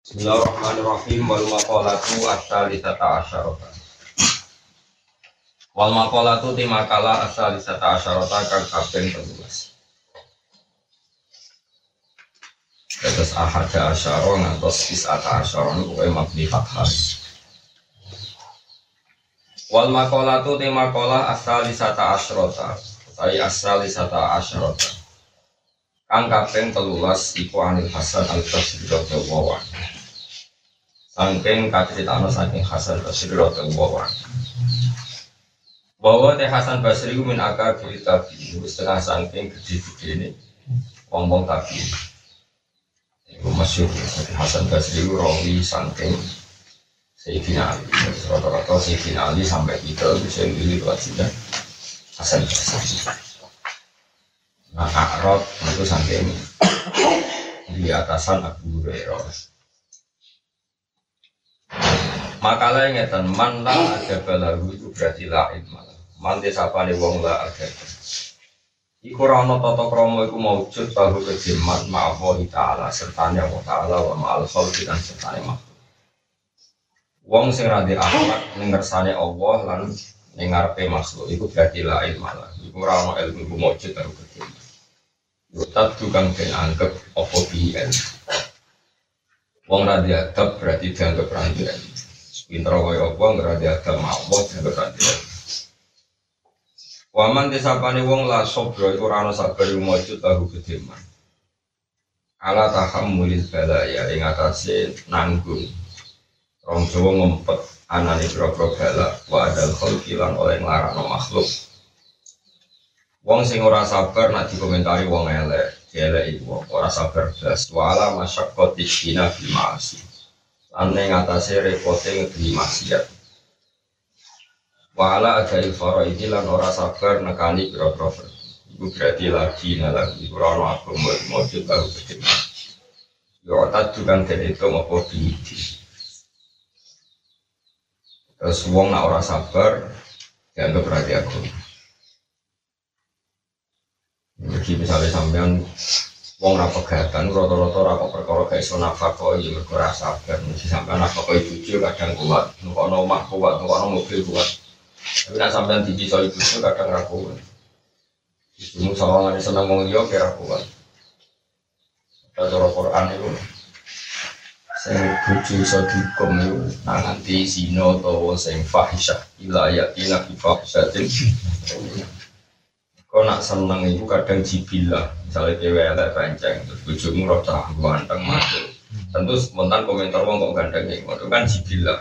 Bismillahirrahmanirrahim. Wal maqalatu asalisata asyarata. Wal maqalatu ti makalah asalisata asyarata kang kaping 13 Terus ahada asyara ngantos isata asyara niku kowe mabni fathah. Wal maqalatu ti makalah asalisata asyarata Sai asalisata asyarata. Kang kaping telulas iku Anil Hasan Al-Basri anhu. Saking kaceritano saking Hasan Basri radhiyallahu anhu. Bahwa teh Hasan Basri min akabir tabi, setengah saking gede-gede ini wong-wong tabi. Iku masyhur jadi Hasan Basri rawi saking Sayyidina Ali. Rata-rata Sayyidina Ali sampai kita bisa pilih wajibnya Hasan Basri. Nah, Arab itu saking di atasan Abu Hurairah. Makalah yang ngeten man la ada balahu itu berarti la ilmalah. Man desapane wong la ada. Iku rano tata kromo iku maujud tahu kejiman ma'awahi ta'ala sertanya wa ta'ala wa ma'al khalqi dan sertanya makhluk. Wong sing radi akhlak ning ngersane Allah lan ning ngarepe makhluk iku berarti la ilmalah. Iku rano ilmu iku maujud tahu kejiman. Yutat tukang den anggap apa biyen. Wong ra diadab berarti dianggap ra diadab. Pinter kaya apa ora diadab mawon dianggap ra diadab. Waman disapane wong la sobro iku ora ana sabar mujud tahu kedeman. Ala tahammulil balaya ing atase nanggung. Rong Jawa ngempet anane pira-pira bala wa adal khalqi lan oleh nglarano makhluk. Wong sing ora sabar nak dikomentari wong elek, elek iku ora sabar blas. Wala masyaqqati dina bil ma'asi. Lan ning atase repote ngedhi maksiat. Wala ada ilfara iki lan ora sabar nekani pira-pira Iku berarti lagi lagi ora ono agama mujud baru begini. Yo tadu kan den itu apa diidi. Terus wong nak ora sabar dianggap berarti agama. Jadi misalnya sampean wong ra pegatan rata-rata ra kok perkara gak iso nafkah ya mergo ra sabar. Mesti sampean nafkah ibu kadang kuat, nukono omah kuat, nukono mobil kuat. Tapi nak sampean dipisah ibu kadang ra kuat. Ibumu sawangane seneng wong liya kira kuat. Cara Quran itu sing bojo iso dihukum itu nang nganti zina utawa sing fahisyah ila ayatina fi fahisyatin Kau nak seneng itu kadang jibilah, misalnya cewek elek pancing, terus bujumu roh cah ganteng mati. Tentu spontan komentar wong kok ganteng ya, itu kan jibilah.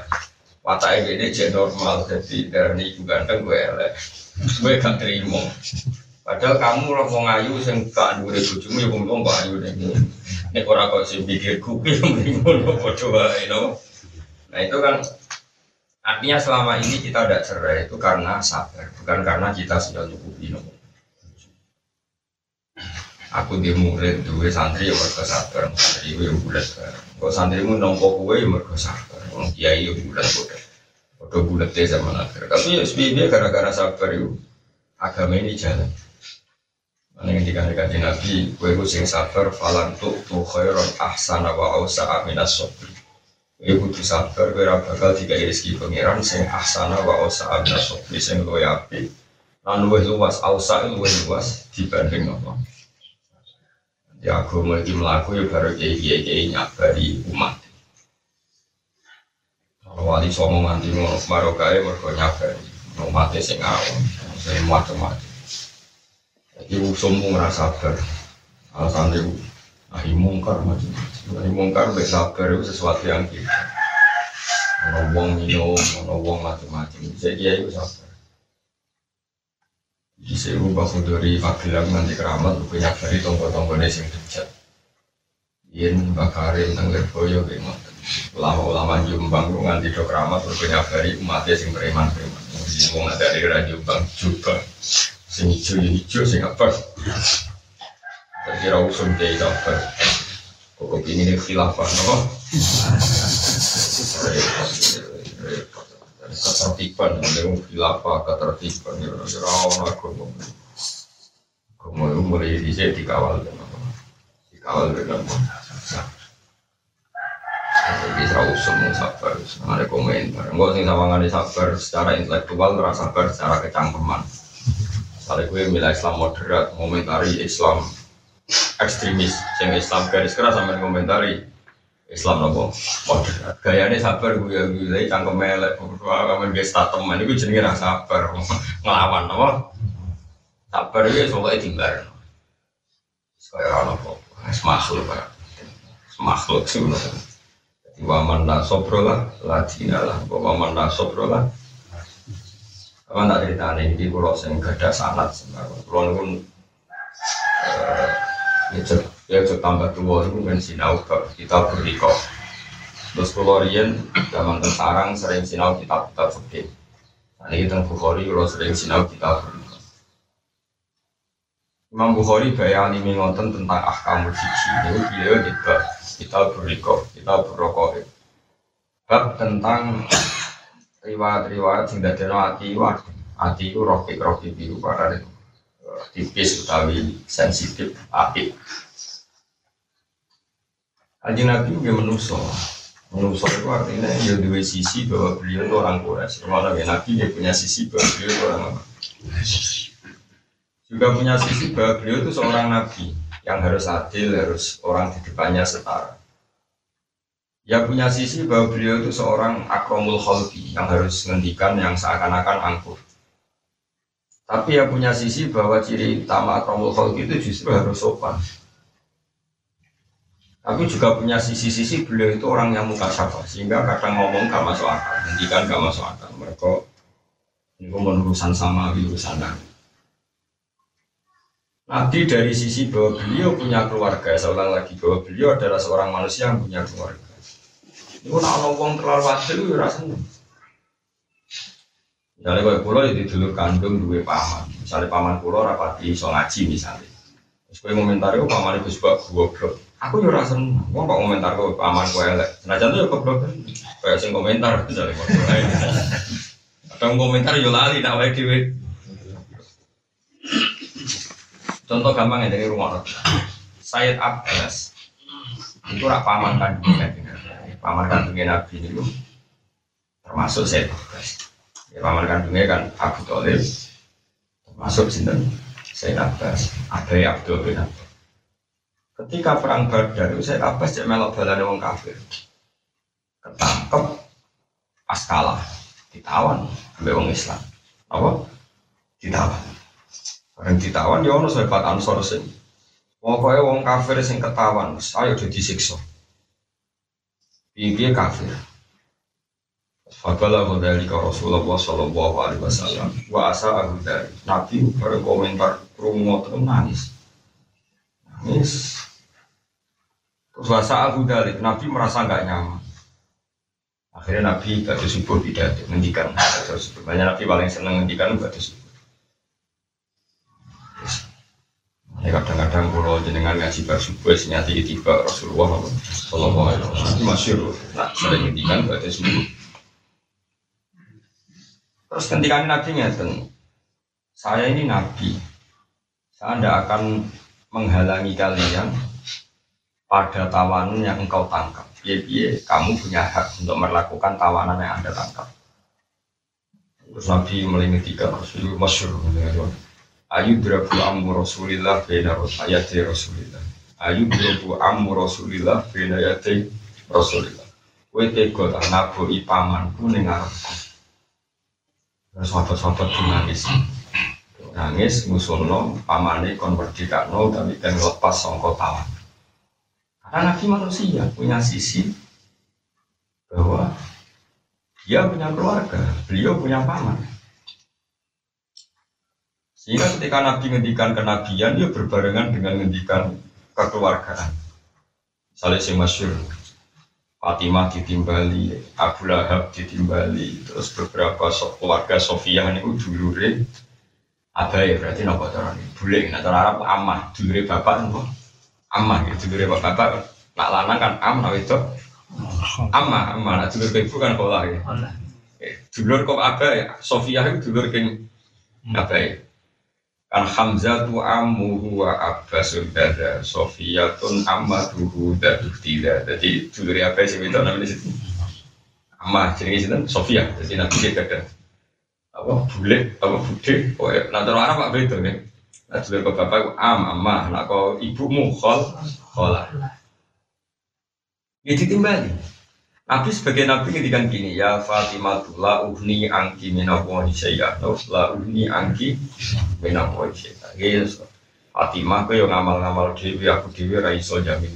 Mata ini jadi normal, jadi dari itu ganteng gue elek, gue gak terima. Padahal kamu roh mau ngayu, sing gak dure bujumu ya ngomong kok ayu deh. Nek ora kok sing pikir kuku yang ngono padha wae. Nah itu kan artinya selama ini kita tidak cerai itu karena sabar, bukan karena kita sudah nyukupi no. Aku di murid duwe santri ya mergo sabar. Santri ya bulat kok santrimu nompo kowe ya mergo sabar. Wong kiai ya bulat padha padha bulat ya zaman akhir. Tapi ya sebenarnya gara-gara sabar itu agama ini jalan. Mana yang dikatakan Nabi, kue ku sing sabar, falan tu tu khairon ahsana wa ausa aminas sobri. Kue kudu sabar, kue bakal tiga rezeki pangeran sing ahsana wa ausa aminas sobri sing luwe api. Lan luwe luas, ausa luwe luas dibanding nopo. Ya agama iki mlaku ya baru kiai kiai kiai nyabari umat. Kalau wali somo nganti ngono marokae mergo nyabari umatnya sing awam sing macam-macam jadi usummu ngerasa sabar. Alasan itu ahi mungkar macam-macam ahi mungkar baik sabar itu sesuatu yang kita ono wong minum ono wong macam-macam jadi ya itu sabar sewu bahu dari Magelang nanti keramat punya dari tonggo-tonggone sing dejat yen bakarin nang Lirboyo kayak ngoten ulama-ulama Jombang lu nganti do keramat punya dari umatnya sing preman-preman. Wong ada di Jombang juga. Sing hijau ya hijau sing apa kira usum deh apa kok ini khilafah no ketertiban yang khilafah ketertiban ora agama agama itu mulai dicek dikawal dengan dikawal dengan Nabi serau usum sabar, ada komentar. Enggak sing sama ngani sabar secara intelektual, terasa sabar secara kecangkeman. Misalnya gue milih Islam moderat, komentari Islam ekstremis, yang Islam garis keras sampai komentari Islam nopo moderat. Gayanya sabar gue ya gue cangkem melek, kamen gue statement itu jenenge rasa sabar, ngelawan nopo. Sabar itu soalnya timbar. Kayak nopo, makhluk pak, makhluk sebenarnya. Waman la sobro lah, ladina lah, waman la sobro lah. Apa tak cerita ini, di pulau sing gada sanat sebenarnya. Pulau pun cek ya cek tambah tua itu kan sinau kita beriko. Terus pulau Rian zaman sarang sering sinau kita kita fikih. Nah, ini tentang Bukhari kalau sering sinau kita beriko. Imam Bukhari gaya alimi ngonten tentang ahkamul fikih. Ini beliau kita beriko, kita berokok. Bab tentang riwayat-riwayat sing dadekno ati wae. Ati itu rokik-rokik biru pada itu tipis utawi sensitif api. Aji Nabi juga menuso. Menuso itu artinya ya dua sisi bahwa beliau itu orang Quraisy. Rumah ya Nabi dia punya sisi bahwa beliau itu orang apa? Juga punya sisi bahwa beliau itu seorang Nabi yang harus adil, harus orang di depannya setara. Ya punya sisi bahwa beliau itu seorang akromul khalqi yang harus menghentikan yang seakan-akan angkuh. Tapi ya punya sisi bahwa ciri utama akromul khalqi itu justru harus sopan. Tapi juga punya sisi-sisi beliau itu orang yang muka sapa sehingga kadang ngomong gak masuk akal, hentikan gak masuk akal. Mereka ini urusan sama urusan nabi. Nabi dari sisi bahwa beliau punya keluarga, ulang lagi bahwa beliau adalah seorang manusia yang punya keluarga. Ini nak ono wong terlalu wadil itu rasanya. Misalnya kalau pulau itu dulu kandung dua paman, misalnya paman pulau rapati so ngaji misalnya. Terus gue komentar itu paman itu sebab goblok. Aku yo rasa wong kok komentar gue paman gue elek. Senajan tuh yo goblok. Kayak sing komentar misalnya. Atau komentar yo lali tak wae dhewe. Contoh gampang ya dari rumah Sayyid Abbas itu rak paman kandungnya paman kandungnya Nabi itu termasuk Sayyid Abbas. Ya paman kandungnya kan Abu Thalib termasuk sinten Sayyid Abbas, Abai Abdul bin Abbas. Ketika perang Badar itu Sayyid Abbas cek melok balane wong kafir. Ketangkep pas kalah ditawan sampai wong Islam. Apa? Ditawan. Bareng ditawan ya ono sahabat Ansor sing Pokoknya wong kafir sing ketahuan, ayo jadi disiksa. Piye kafir. Fabala dari Rasulullah Sallallahu Alaihi Wasallam. Wa asa abu dari Nabi berkomentar rumo nangis. Nangis. Wasa abu dari Nabi merasa nggak nyaman. Akhirnya Nabi batu subuh tidak menghentikan. Terus banyak Nabi paling seneng menghentikan batu subuh. Ya kadang-kadang kalau jenengan ngaji bar subuh senyati tiba Rasulullah Sallallahu Alaihi Wasallam masyur. Nah sering ngendikan pada subuh. Terus ketika Nabi ngeten, saya ini Nabi, saya tidak akan menghalangi kalian pada tawanan yang engkau tangkap. Biar kamu punya hak untuk melakukan tawanan yang anda tangkap. Terus Nabi melingitikan Rasulullah masyur. Ayu drabu ammu Rasulillah bena ayati Rasulillah. Ayu drabu ammu Rasulillah bena ayati Rasulillah. Kowe tega tak naboki pamanku ning ngarepku. Terus sahabat-sahabat nangis. Nangis ngusulno pamane kon merdekakno tapi kan lepas sangka tawan. Karena Nabi manusia punya sisi bahwa dia punya keluarga, beliau punya paman. Sehingga ketika Nabi ngendikan kenabian, dia berbarengan dengan ngendikan kekeluargaan. Misalnya si masyur, Fatimah ditimbali, Abu Lahab ditimbali, terus beberapa keluarga Sofia ini dulure ya berarti nopo cara ini Bule, nah cara Arab amah, dulure bapak nopo Amah gitu, dulure bapak bapak Nak lanang kan am, nak itu. Amah, amah, nak dulur ibu kan kolah ya. Dulur kok ya. Sofia itu dulur keng ya? Kan Hamzah tu ammuhu wa abbasul dada Sofiyatun ammaduhu dadu tidak jadi duluri apa sih itu namanya situ? Amma jadi situ Sofia jadi nabi dia kata apa bule apa bude oh ya nanti orang apa begitu kan nah dulur bapak am amma nak kau ibumu khol? Kholah ya ditimbali. Nabi sebagai Nabi ngendikan gini ya Fatimah la uhni angki minawahi syai'ah. La uhni angki minawahi syai'ah. Yes. Fatimah kau yang ngamal-ngamal dewi aku dewi raiso jamin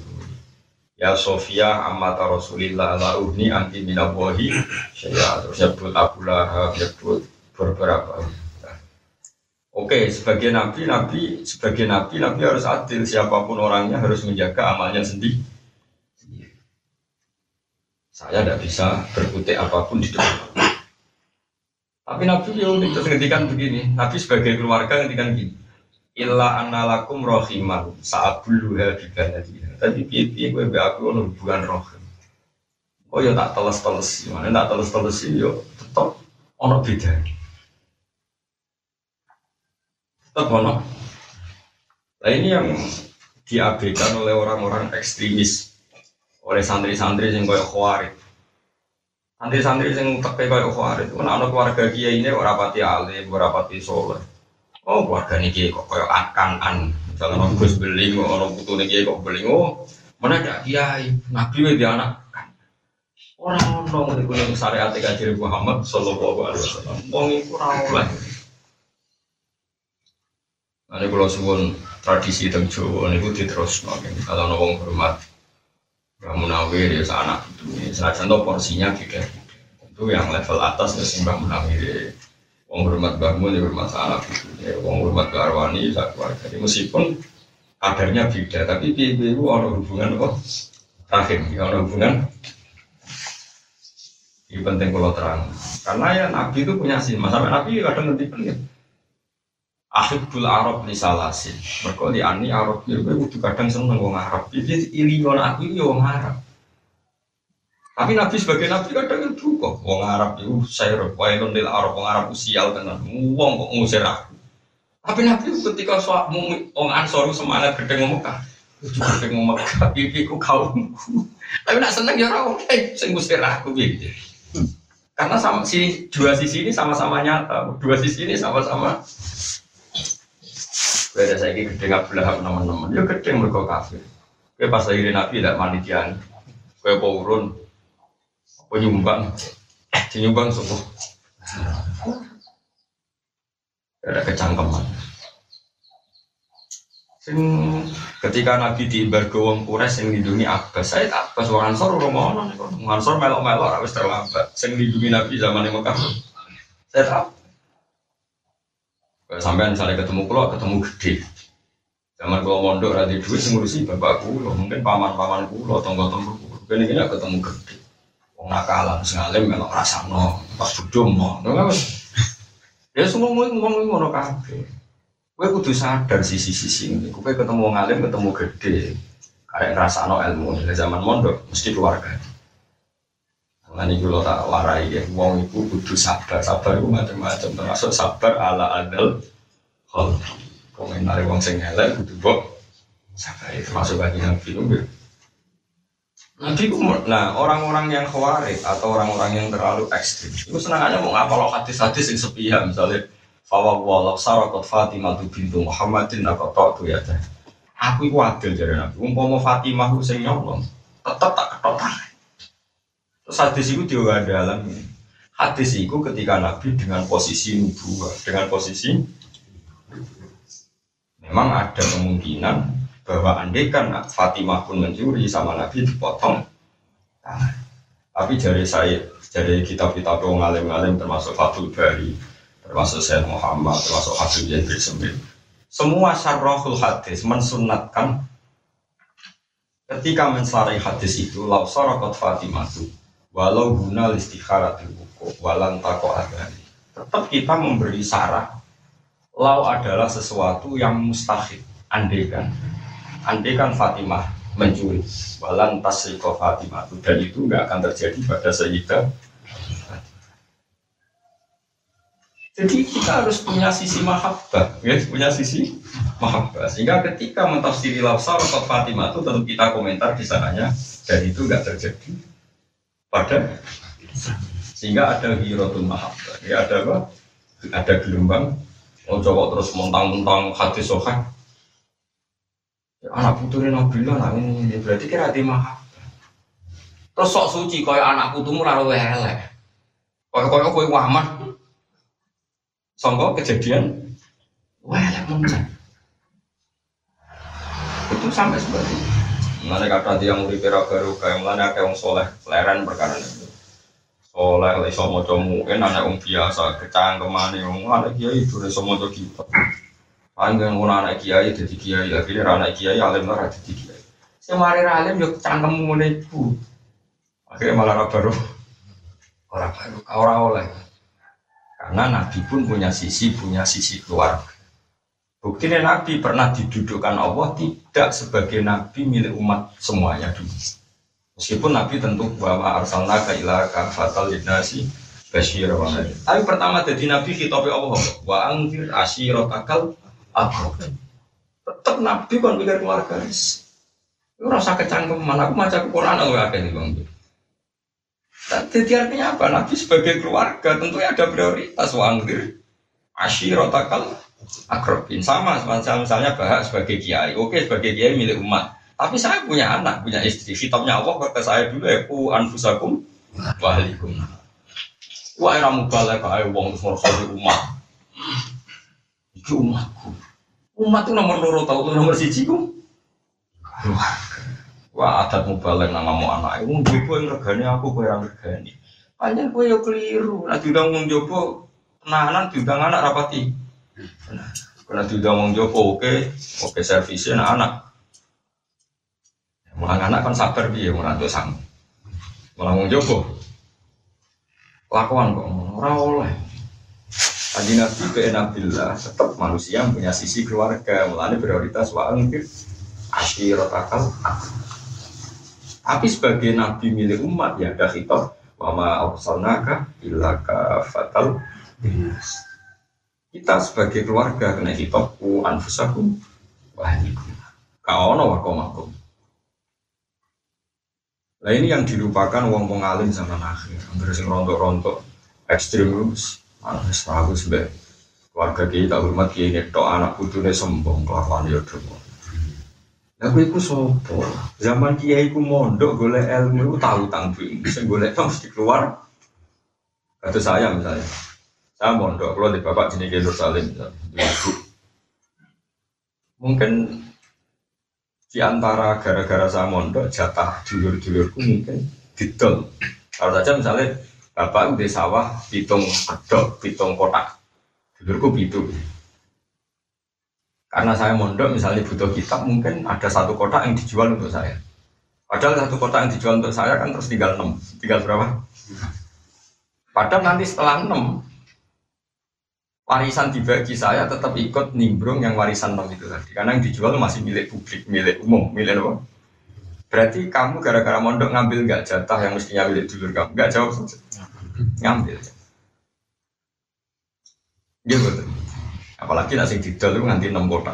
Ya Sofia amata Rasulillah la uhni angki minawahi syai'ah. Terus nyebut Abu Lahab nyebut beberapa Oke, sebagai nabi, nabi sebagai nabi, nabi harus adil. Siapa pun orangnya harus menjaga amalnya sendiri saya tidak bisa berkutik apa pun di depan. Tapi Nabi ya unik terus begini. Nabi sebagai keluarga ngendikan gini. Illa annalakum rohiman saat buluha bibanatiha. Tapi piye-piye gue be aku ono hubungan rohim. Oh ya tak teles-teles, mana tak teles-teles yo tetap ono. Tetap. Nah ini yang diabaikan oleh orang-orang ekstremis oleh santri-santri yang koyok khawarid. Santri-santri yang pakai koyok khawarid, itu anak keluarga kia ini orang pati alim, orang pati soleh. Oh keluarga ini kia kok koyok akan an, misalnya orang gus beling, orang putu ini kia kok beling, oh mana ada kiai, nabi dia anak orang orang di gunung syariat kajian Muhammad Sallallahu Alaihi Wasallam, wong itu orang Nanti kalau suwon tradisi tentang Jawa ini diterus, kalau nongong hormat Mbak Munawir ya anak itu, senajan tuh porsinya beda. Itu yang level atas ya Mbak Munawir. Wong hormat bangun ya hormat anak itu, ya wong hormat Arwani ya. Jadi meskipun kadarnya beda, tapi piye itu ada hubungan kok rahim, ya ada hubungan. Ini penting kalau terang. Karena ya Nabi itu punya sih, masa Nabi kadang nanti. Ahibbul Arab li salasin. Mereka di ani Arab ya gue kudu kadang seneng wong Arab. Jadi ilion aku ya wong Arab. Tapi Nabi sebagai Nabi kadang itu kok wong Arab itu saya wailun lil Arab wong Arab usial tenan. Wong kok ngusir aku. Tapi Nabi ketika soal wong Ansor semangat gede ngomong Mekah. Gede ngomong Mekah, ku kaumku. Tapi nak seneng ya ora oke sing ngusir aku gitu. Karena sama si dua sisi ini sama-sama nyata, dua sisi ini sama-sama Beda saya ini gede nggak belah teman-teman. Ya gede mereka kafir. Kue pas Nabi tidak manitian. Kue urun. Apa nyumbang? Nyumbang suku. Ada kecangkeman. Sing ketika Nabi di embargo wong Quraisy sing lindungi Abbas, saya Abbas wong Ansor ora ngono niku. Wong Ansor melok-melok wis terlambat. Sing lindungi Nabi zaman Mekah. Saya tahu. Sampai misalnya ketemu kulo, ketemu gede. Zaman kulo mondok rada duit ngurusi bapak kulo, mungkin paman-paman kulo, tonggo-tonggo kulo. Kini kini ketemu gede. Wong nakalan, sengalim melok rasano, pas budum mau. Ya semua ngomong ngomong ngono kafe. Gue kudu sadar sisi-sisi ini. Gue ketemu wong alim, ketemu gede. Kayak ngerasano ilmu zaman mondok, mesti keluarga. Nanti kalau tak warai ya, wong itu kudu sabar, sabar itu macam-macam termasuk sabar ala adal. Kalau komentar wong sing elek kudu bok sabar itu termasuk bagi nabi itu. Nanti nah orang-orang yang khawarij atau orang-orang yang terlalu ekstrim itu aja mau ngapal hadis-hadis yang sepihak misalnya Fawa walak sarakot Fatimah tu bintu Muhammadin aku tok tuh ya Aku itu adil jadi nabi. Umpama Fatimah itu sing tetap tak ketok. Terus hadis itu juga dalam hadis itu ketika Nabi dengan posisi nubuah, dengan posisi memang ada kemungkinan bahwa andai kan Fatimah pun mencuri sama Nabi dipotong Tapi dari saya, dari kitab-kitab yang ngalim-ngalim termasuk Fathul Bari, termasuk Sayyid Muhammad, termasuk Habib Zain bin Sembil. Semua syarrahul hadis mensunatkan ketika mensarai hadis itu lau sarakot Fatimah itu walau guna listikharatil buku walan tako adani. Tetap kita memberi sarah. Lau adalah sesuatu yang mustahil. Andekan andekan Fatimah mencuri walan tasriko Fatimah dan itu nggak akan terjadi pada Sayyidah Jadi kita harus punya sisi mahabbah, ya, punya sisi mahabbah. Sehingga ketika mentafsiri lafsar atau Fatimah itu tentu kita komentar di sananya. Dan itu nggak terjadi pada sehingga ada hirotul mahabbah. Ya ada apa? Ada gelombang. Mau coba terus montang-montang hadis sohah. Ya, anak putri Nabilah lah ini berarti kira di mahabbah. Terus sok suci kaya anak putumu lalu elek. Kaya kaya kue Muhammad Songkok kejadian wah muncul. Itu sampai seperti itu. Mana kata dia mau dipera baru kayak mana kayak orang soleh, leren perkara itu. Soleh, lagi mau comu, kan anak orang biasa, kecang ke mana, orang anak kiai itu lagi mau comu kita. Panjang orang anak kiai jadi kiai, akhirnya anak kiai alim lah jadi kiai. Semari alim yo cangkemmu itu. Akhirnya malah baru orang baru, orang oleh. Karena Nabi pun punya sisi, punya sisi keluarga. Buktinya Nabi pernah didudukkan Allah tidak sebagai Nabi milik umat semuanya dulu. Meskipun Nabi tentu bahwa arsalna ka ila kafatal linasi basyir wa Tapi pertama jadi Nabi khitabe Allah wa angfir asyiratakal akrab. Tetap Nabi kan pikir keluarga. Itu rasa kecangkeman, aku maca Quran aku akeh Bang. Jadi artinya apa? Nabi sebagai keluarga tentu ada prioritas wangdir ashirotakal akrobin. Sama misalnya bahas sebagai kiai. Oke sebagai kiai milik umat. Tapi saya punya anak punya istri. Kitabnya Allah kata saya dulu ya ku anfusakum wahalikum wah ramu balik kayak wong di umat. Itu umatku. Umat itu nomor loro tahu nomor siji ku. Wah adat mubalek nama mau anak, wong jopo yang regani aku kue yang regani. Panjang kue yo keliru, nah diundang jopo penahanan diundang anak rapati. Karena diundang wong jopo oke, oke servisnya anak anak. Mulang anak kan sabar dia merantau sang. Mulang wong jopo. Lakuan kok ora oleh. Tadi Nabi ke Nabilah tetap manusia yang punya sisi keluarga, mulanya prioritas wa angkir akal. Tapi sebagai nabi milik umat ya ada khitab wama arsalnaka illa fatal Kita sebagai keluarga kena khitab ku anfusakum wa ahlikum. Kaono wa komakum. Nah ini yang dilupakan wong wong alim zaman akhir. Hampir sing rontok-rontok ekstrim wis wis bagus keluarga kita hormat kiai netok anak putune sombong kelakuan ya Aku iku sopo. Zaman kiai ku mondok golek ilmu tahu tanggung. Sing golek mesti keluar. Kata saya misalnya. Saya mondok kalau di bapak jenis Nur Salim Mungkin di antara gara-gara saya mondok jatah dulur-dulurku mungkin didol. Kalau saja misalnya bapak udah sawah pitung kedok, pitung kotak. Dulurku pitu. Karena saya mondok misalnya butuh kitab mungkin ada satu kotak yang dijual untuk saya. Padahal satu kotak yang dijual untuk saya kan terus tinggal enam, tinggal berapa? Padahal nanti setelah enam warisan dibagi saya tetap ikut nimbrung yang warisan enam itu tadi. Karena yang dijual masih milik publik, milik umum, milik apa? Berarti kamu gara-gara mondok ngambil nggak jatah yang mestinya milik dulur kamu? Nggak jawab. Ngambil. Gitu. Apalagi nasi didol itu nganti enam kota.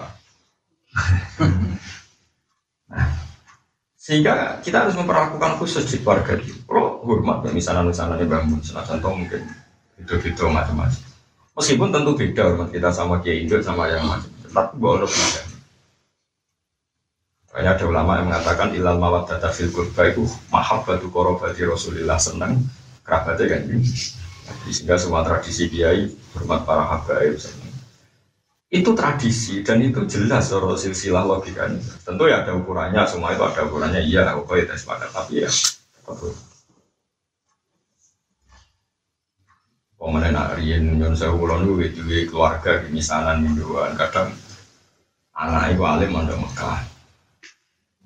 sehingga kita harus memperlakukan khusus di keluarga itu. Kalau hormat misalnya misalnya bangun, contoh mungkin itu-itu macam-macam. Meskipun tentu beda hormat kita sama Kiai Indo sama yang macam, tapi boleh beda. Banyak ada ulama yang mengatakan ilal mawat data fil kurba itu mahabbatu korobati Rasulillah senang kerabatnya kan sehingga semua tradisi kiai hormat para habaib senang itu tradisi dan itu jelas soal silsilah logikanya. Tentu ya ada ukurannya, semua itu ada ukurannya. Iya, oke itu sepakat. Tapi ya, betul. Pemenang nak rian nyon sewu kulon itu keluarga di misanan mingguan kadang anak ibu alim mondok Mekah.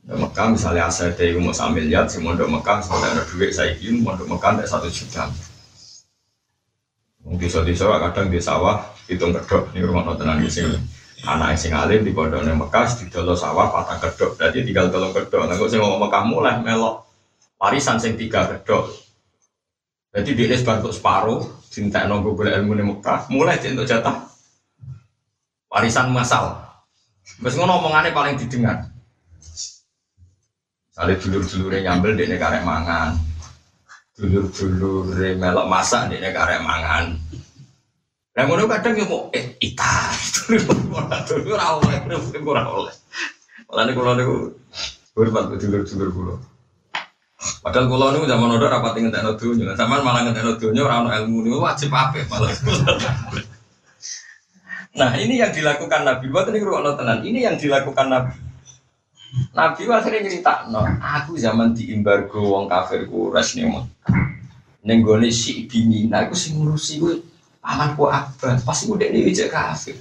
Mondok Mekah misalnya aset itu mau sambil lihat si mondok Mekah misalnya ada duit saya kirim mondok Mekah ada satu juta. Mungkin desa kadang di sawah hitung kedok ini rumah nonton di sini anak sing alim di pondok Mekas di dolo sawah patah kedok jadi tinggal tolong kedok nah sing ngomong Mekah mulai melok warisan sing tiga kedok Jadi dia sebantuk separuh, cinta nunggu boleh ilmu di Mekah, mulai untuk jatah warisan masal. Terus ngono omongannya paling didengar. Kali dulur-dulurnya nyambel dia karek mangan, dulur-dulur melok masak dia karek mangan. Nah ngono kadang ya mau eh ita, dulur ora oleh, ora oleh. Nih kalau niku hormat dulur-dulur kulo. Padahal kulo niku zaman udah rapat ngentekno donya, zaman malah ngentekno donya ora ono ilmu niku wajib apa malah. Nah ini yang dilakukan Nabi. Buat ini kurang tenan. Ini yang dilakukan Nabi. Nabi akhirnya cerita, no, aku zaman di embargo wong kafir kuras nih mau. Nenggone si bini, nah aku sing ngurusi gue pamanku Abbas, pasti udah nih wijak kafir.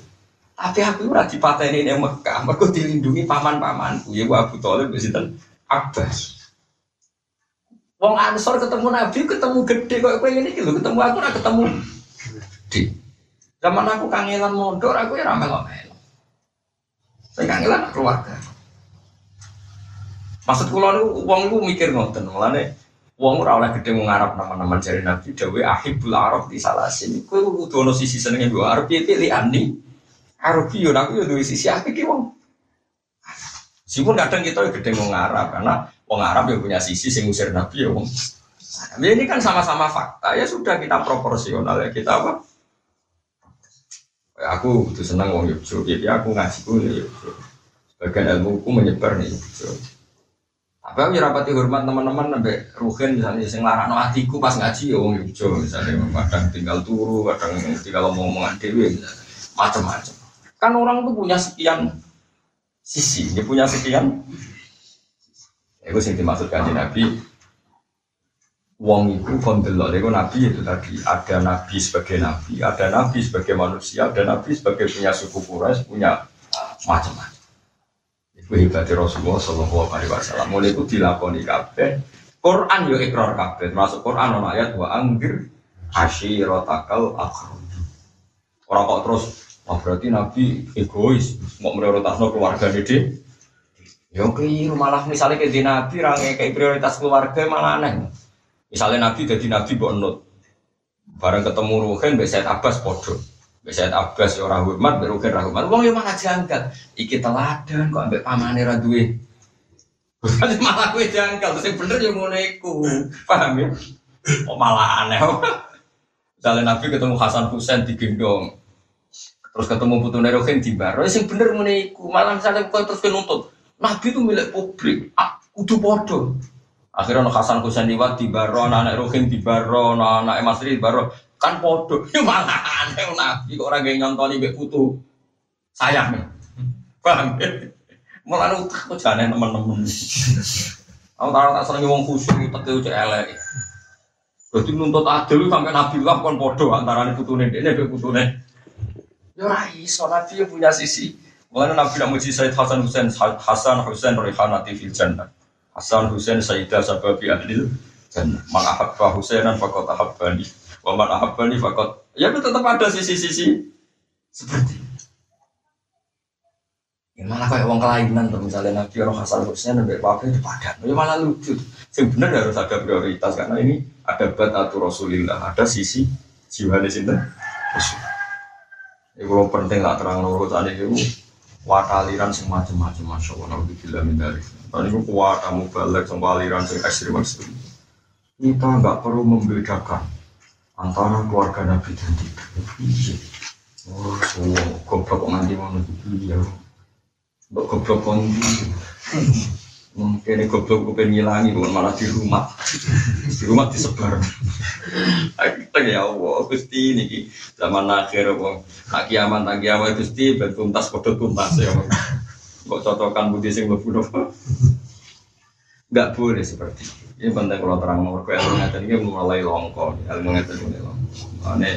Tapi aku ora dipateni ning Mekah, mergo dilindungi paman-pamanku, ya Abu Thalib sinten Abbas. Wong Ansor ketemu Nabi, ketemu gede kok kowe ini lho, ketemu aku ora ketemu gede. Zaman aku kangelan mondok, aku ya ramai melo Saya kangelan keluarga. Maksud kula niku wong niku mikir ngoten, mulane wong ora oleh gede ngarap nama-nama jari Nabi Dawe ahibul Arab di salah sini. Kowe kudu ono sisi senenge mbok Arab piye piye ani. Arab yo aku yo duwe sisi apik ki wong. Meskipun kadang kita gede ngarap karena wong Arab yang punya sisi sing usir Nabi ya wong. Nah, ini kan sama-sama fakta ya sudah kita proporsional ya kita apa aku butuh senang wong Yogyo, jadi aku ngaji ku nih Yogyo. Sebagian ilmu ku menyebar nih Yogyo. Tapi aku rapati hormat teman-teman sampai ruhin misalnya sing no hatiku pas ngaji ya wong Yogyo misalnya kadang tinggal turu, kadang tinggal ngomong-ngomongan dewi macam-macam. Kan orang tuh punya sekian sisi, dia punya sekian. Itu sing dimaksud kanjeng Nabi Wong itu kondelok, itu nabi itu tadi ada nabi sebagai nabi, ada nabi sebagai manusia, ada nabi sebagai punya suku Quraisy, punya macam-macam. Itu hebatnya Rasulullah Shallallahu Alaihi Wasallam. Mulai itu dilakoni kabeh. Quran yo ikrar kabeh, termasuk Quran ono ayat wa angger ashirotakal akhir. Orang kok terus, oh berarti Nabi egois, mau prioritasno keluarga dede. Yo keliru malah misalnya ke Nabi rangai kayak prioritas keluarga malah aneh. Misalnya Nabi jadi Nabi buat nut. Bareng ketemu Ruhin, Mbak Abbas podo. Mbak Abbas ya orang hormat, Mbak Ruhin orang hormat. Wong ya malah janggal. Iki teladan kok ambek pamane ra duwe. Malah gue janggal. Terus yang bener ya ngono iku. Paham ya? Oh malah aneh. Misalnya Nabi ketemu Hasan Husain di gendong. Terus ketemu Putu Ruhin di baro. Sing bener ngono iku. Malah misalnya kau terus nuntut. Nabi itu milik publik. Ah, kudu podo. Akhirnya ono Hasan Husain di baro, anak Rohim di baro, anak Mas di baro. Kan podo, ya malah aneh nabi kok orang yang nyontoni mbek putu. Sayang nih. Ya? Mulane utak kok jane teman-teman. Aku tahu tak seneng wong khusyuk utek ucek elek. Berarti nuntut adil sampai Nabi lah kon podo antara putune dene mbek putune. Ya ora iso Nabi punya sisi. Mulane Nabi nak muji Said Hasan Husain, Hasan Husain Rihanati fil jannah. Hasan Husain Sayyidah Sababi Adil dan man ahabba Husainan fakot ahabbani. Wa man ahabbani fakot ya tetap ada sisi-sisi seperti ya malah kayak uang kelainan tuh misalnya Nabi orang Hasan Husain dan Bapak itu padan ya malah lucu. Sebenarnya harus ada prioritas karena ini ada atau Rasulillah. Ada sisi jiwa di sini kalau penting lah terang nurut tadi itu wataliran semacam macam masya Allah nabi bila mindari Tadi itu kuat kamu balik sama aliran yang ekstrim ekstrim. Kita nggak perlu membedakan antara keluarga Nabi dan tidak. Iya. Oh, semua goblok nanti mau ya. Mbok goblok nanti. Mungkin ini goblok gue ngilangi bukan malah di rumah. Di rumah disebar. Kita ya Allah, Gusti ini zaman akhir kok. Nak kiamat, nak kiamat Gusti ben tuntas padha tuntas ya. Kok cocokan budi sing mlebu Enggak boleh seperti itu. Ini penting kalau terang nomor ilmu ngeten ini mulai longko, ilmu ngeten ini longko. Ane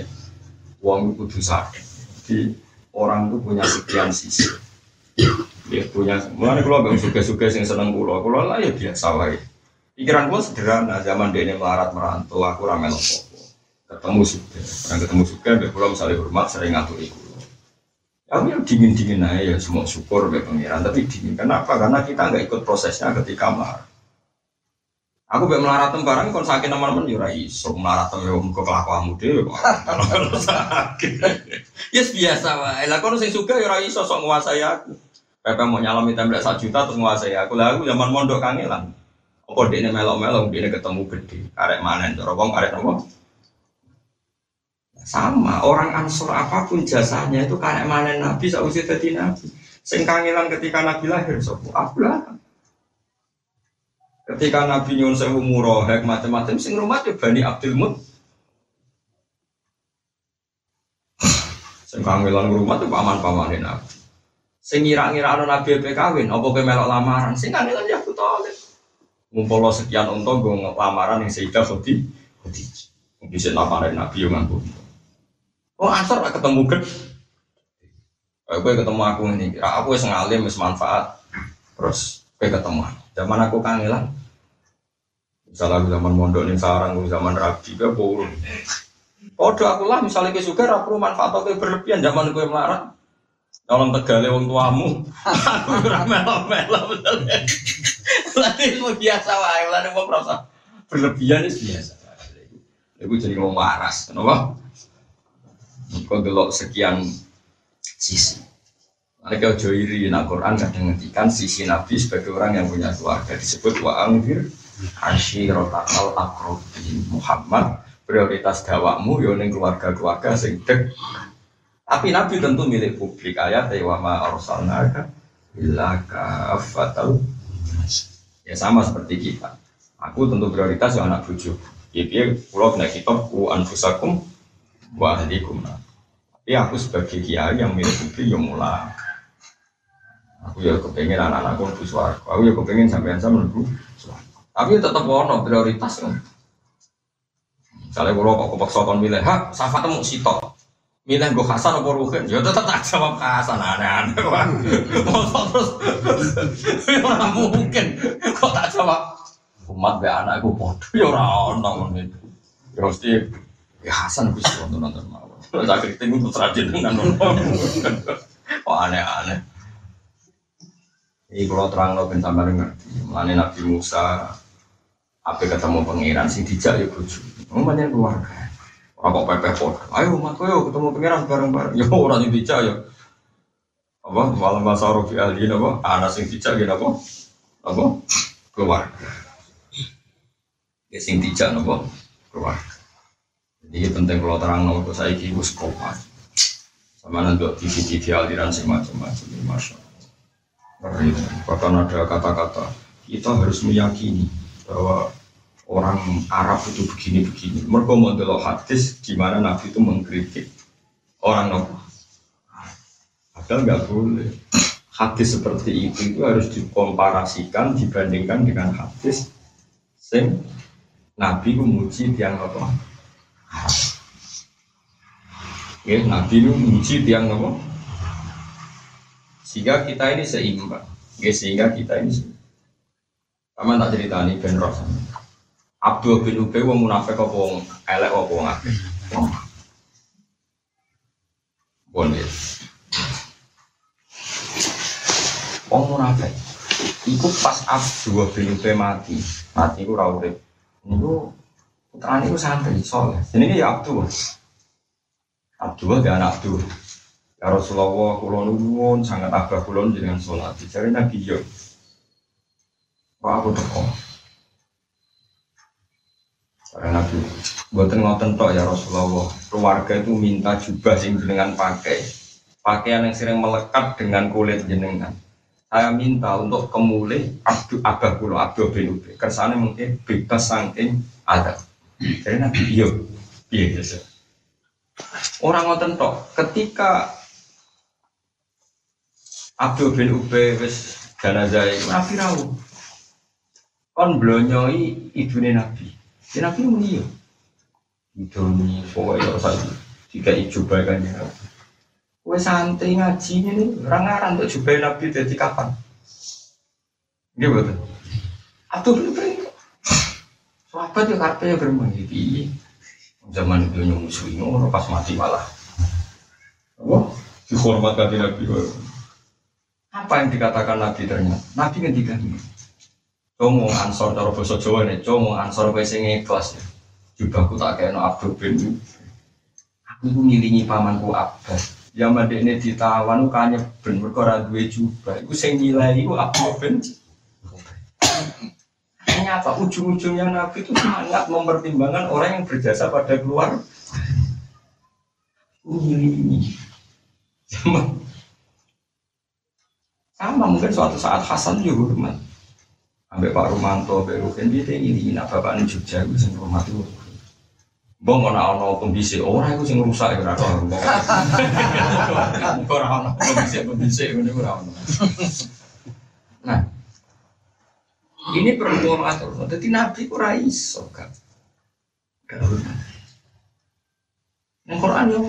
uang itu sadar. Jadi orang itu punya sekian sisi. Dia punya, mana kalau bang suka-suka yang seneng pulau, kalau lah ya biasa lah. Pikiran gue sederhana, zaman dia ini melarat merantau, aku ramai lopo. Ketemu suka, pernah ketemu suka, dia pulau misalnya hormat, sering ngatur iku. Aku yang dingin-dingin aja ya semua syukur be pengiran, tapi dingin. Kenapa? Karena kita nggak ikut prosesnya ketika marah. Aku be melarat barang kon sakit teman-teman yo ora iso melarat yo muga kelakuanmu dhewe. Sakit. Yes biasa wae. Lah kon sing suka yo ora iso sok nguasai aku. Pepe mau nyalami tembak sak juta terus nguasai aku. Lah aku zaman mondok kangelan. Apa dekne melok-melok dekne ketemu gede. Arek cara wong arek nopo? Sama, orang ansor apa pun jasanya itu karek manen Nabi sausi dadi Nabi. Sing kangelan ketika Nabi lahir sapa? Aku lah. Ketika Nabi nyuwun sewu murohek macam-macam sing rumah tuh Bani Abdul Mut. Sing rumah tuh paman-paman Nabi. Sing ngira-ngira ana Nabi pe kawin, apa kowe melok lamaran? Sing kangelan ya Abu Thalib. Ngumpul sekian untung gue lamaran yang Sayyidah Khudi. Khudi. Bisa lamaran Nabi yang mampu. Oh ansor ketemu gede. Gue ketemu aku ini, aku wis ngalim, wis manfaat. Terus gue ketemu. Zaman aku kangelan. Misalnya aku zaman mondok nih sarang, aku zaman rabi, gue burung. Podo aku lah, misalnya gue suka, aku manfaat aku berlebihan zaman gue melarat. Tolong tegale wong tuamu. Aku ora melo-melo. Lha itu biasa wae, lha wong merasa berlebihan itu biasa. Iku jadi ngomong waras, kenapa? Kau delok sekian sisi. Mereka ojo iri, nah Quran kadang ngendikan sisi Nabi sebagai orang yang punya keluarga disebut wa angfir ashirotakal akrobin Muhammad prioritas dawakmu yoning keluarga-keluarga sing dek tapi Nabi tentu milik publik ayat wa ma arsalnaka illa kafatal ya sama seperti kita aku tentu prioritas yang anak bujuk ya pulau kena kitab ku anfusakum wa ahlikum tapi aku sebagai kiai yang milik publik yang mulai Aku ya kepengen anak-anakku lebih suara. Aku ya kepengen sampai sama lebih suara. Tapi tetap wono prioritas kan. Misalnya kalau kok kepaksa kon milih, hak temu sitok. Milih gue Hasan apa Ruhin, ya tetap tak jawab Hasan aneh-aneh. Masa terus, orang mungkin. Kok tak jawab umat be anakku bodoh ya orang orang itu. Ya mesti ya Hasan bisa nonton nonton mau. Saya kritik itu terjadi dengan nonton. Aneh-aneh. Ini kalau terang lo ben sampai ngerti. Mulane Nabi Musa apa ketemu pangeran sing dijak ya. Wong banyak keluarga. Kok pepeh pot. Ayo umat yo ketemu pangeran bareng-bareng. Yo ora sing dijak yo. Apa malam masa rofi ahli apa? Anak sing dijak gitu apa? Apa? Keluarga. Ya sing dijak apa? Keluarga. Jadi penting kalau terang lo saya kiki gus kopas. Sama nanti TV-TV aliran sing macam-macam. Masya Bahkan ada kata-kata kita harus meyakini bahwa orang Arab itu begini-begini. Mereka model hadis di mana Nabi itu mengkritik orang Nabi. Padahal nggak boleh. Hadis seperti itu itu harus dikomparasikan dibandingkan dengan hadis sing Nabi memuji tiang apa? Ya, Nabi itu memuji tiang apa? Sehingga kita ini seimbang. Ya, sehingga kita ini seimbang. Tak cerita ini Ben Ross. Abdul bin Ubay wong munafik apa wong elek apa wong akeh. Bon ya. Wong munafik. Iku pas Abdul bin Ubay mati. Mati iku ora urip. Niku putrane iku santri soleh. Jenenge ya Abdul. Abdul dia anak Abdul. Ya Rasulullah, kulo nuwun sangat abah kulo dengan sholat. Jadi Nabi yo. Pak aku teko. Karena Nabi, buatan ngoten tok ya Rasulullah. Keluarga itu minta jubah sing jenengan pakai. Pakaian yang sering melekat dengan kulit jenengan. Saya minta untuk kemulih abdu abah kulo abdu bin Ubay. Kersane mungkin bebas saking ada. Jadi Nabi yo. Iya, iya. Orang ngoten tok, ketika Abdul bin Ubay wis jenazah Nabi rawuh. Kon blonyoi ibune Nabi. Ya Nabi muni yo. Idoni pokoknya saiki jika ijoba kan ya. Kowe santai ngaji ini ora ngaran untuk jubai Nabi dadi kapan? Nggih betul. Abdul bin Ubay. Sahabat yo karepe yo gremeng iki. Zaman itu nyumusuhi ngono pas mati malah. Apa? Dihormat kanthi Nabi. Apa yang dikatakan Nabi ternyata? Nabi ngendikan ini. Como ansor cara basa Jawa nih, como ansor kowe sing ikhlas. Jubahku tak kena Abdul bin. Aku iku ngiringi pamanku Abbas. Ya madekne ditawan ku kanya ben mergo ora duwe jubah. Iku sing nilai iku Abdul bin. Ternyata ujung-ujungnya Nabi itu sangat mempertimbangkan orang yang berjasa pada keluar. Ngiringi. Sama. Sama mungkin suatu saat Hasan juga hormat. Ambek Pak Rumanto, Ambek Rukin, dia ini nak bapak ini Jogja, itu sing hormat itu. Bang ana ana pembisik, ora iku sing rusak ya ora ono. Ora ono pembisik-pembisik ngene ora ono. Nah, ini perlu atur. Jadi Nabi ku ora iso kan. Yang Quran yang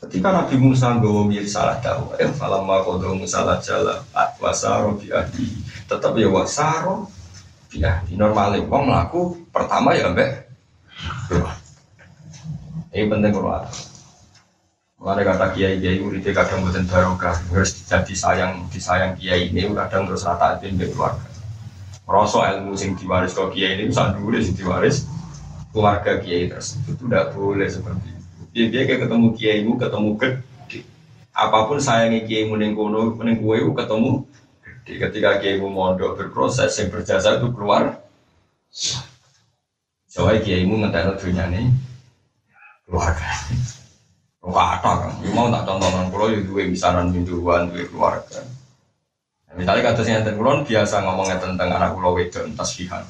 ketika Nabi Musa nggawa salah tahu, ya falamma qadha Musa la jala wasaro bi ahli. Tetap ya wasaro bi ahli. Normale wong mlaku pertama ya ambek Ini penting kalau ada. Mulai kata kiai kiai murid kadang buatan barokah, harus jadi sayang disayang kiai ini kadang terus rata itu keluarga. Rasa ilmu sing diwaris kok kiai ini bisa dulu sing diwaris keluarga kiai tersebut itu tidak boleh seperti. Dia dia kayak ketemu kiaimu ketemu gede. Apa pun sayangnya kiaimu neng kono neng kue ketemu gede. Ketika kiaimu mondok berproses yang berjasa itu keluar. Soalnya kiaimu ngetek dunia nih keluarga. Ada kan, mau tak contohkan kalau ya dua misalan mingguan dua keluarga. Nah, misalnya kata saya tentang biasa ngomongnya tentang anak pulau wedon tasbihan.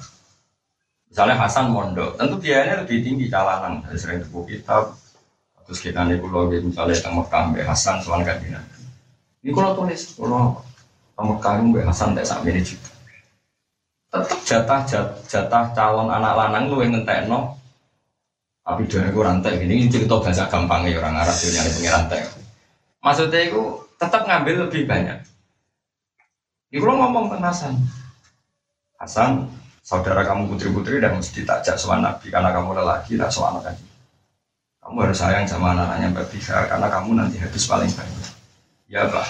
Misalnya Hasan mondok, tentu biayanya lebih tinggi calanan dari sering buku kitab. Terus kita nih pulau misalnya tentang Mekah Mbak Hasan soal kajian. Ini kalau tulis, kalau Mekah Mbak Hasan tak sampai ini juga. Tetap jatah jatah calon anak lanang lu yang ngentek no tapi dia itu rantai ini cerita bahasa gampangnya orang Arab dia nyari pengiran rantai. Maksudnya itu tetap ngambil lebih banyak. Ini kalau ngomong tentang Hasan, Hasan saudara kamu putri-putri dan mesti ditajak sama Nabi karena kamu lelaki tak sama anak Kamu harus sayang sama anak-anaknya Mbak Bika karena kamu nanti habis paling banyak. Ya bah,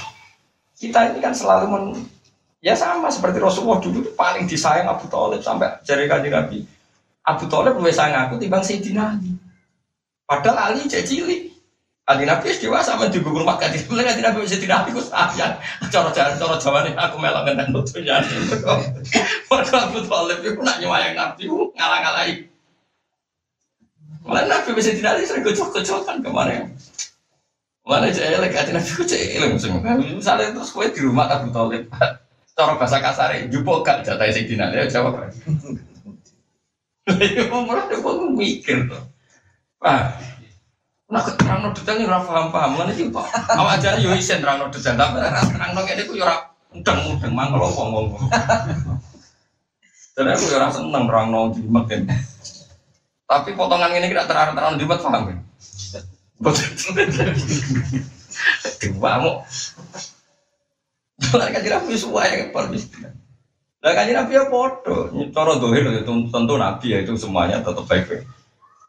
kita ini kan selalu men ya sama seperti Rasulullah dulu itu paling disayang Abu Talib sampai jari kaji Nabi Abu Thalib lebih sayang aku timbang Sayyidina Ali. Padahal Ali cek cilik. Ali Nabi dewasa sama juga rumah kaji. Mulai Ali Nabi Sayyidina Ali ku sayang. Jalan cara ini aku melok dengan nutunya. Mereka Abu Thalib itu nak nyewayang Nabi ngalah-ngalahi. Mulai Nabi Sayyidina Ali sering gocok-gocokan kemarin. Mana cek elek hati Nabi ku cek elek Misalnya terus kue di rumah Abu Thalib. Cara bahasa kasar, jupuk gak jatah Sayyidina Ali jawab. Ya umroh ya kok mikir tuh. Ah. Nah, terang detail ini ora paham-paham ngene iki kok. Jane yo isen terang detail tapi terang ngene iku yo ora mudeng-mudeng mangkel. Dan aku yo ora seneng terang no jimat Tapi potongan ini tidak terang-terang jimat paham kan? Dua mau. Jangan kan tidak suai yang paling lah kan Nabi ya podo, cara dohir itu tentu Nabi ya itu semuanya tetap baik-baik.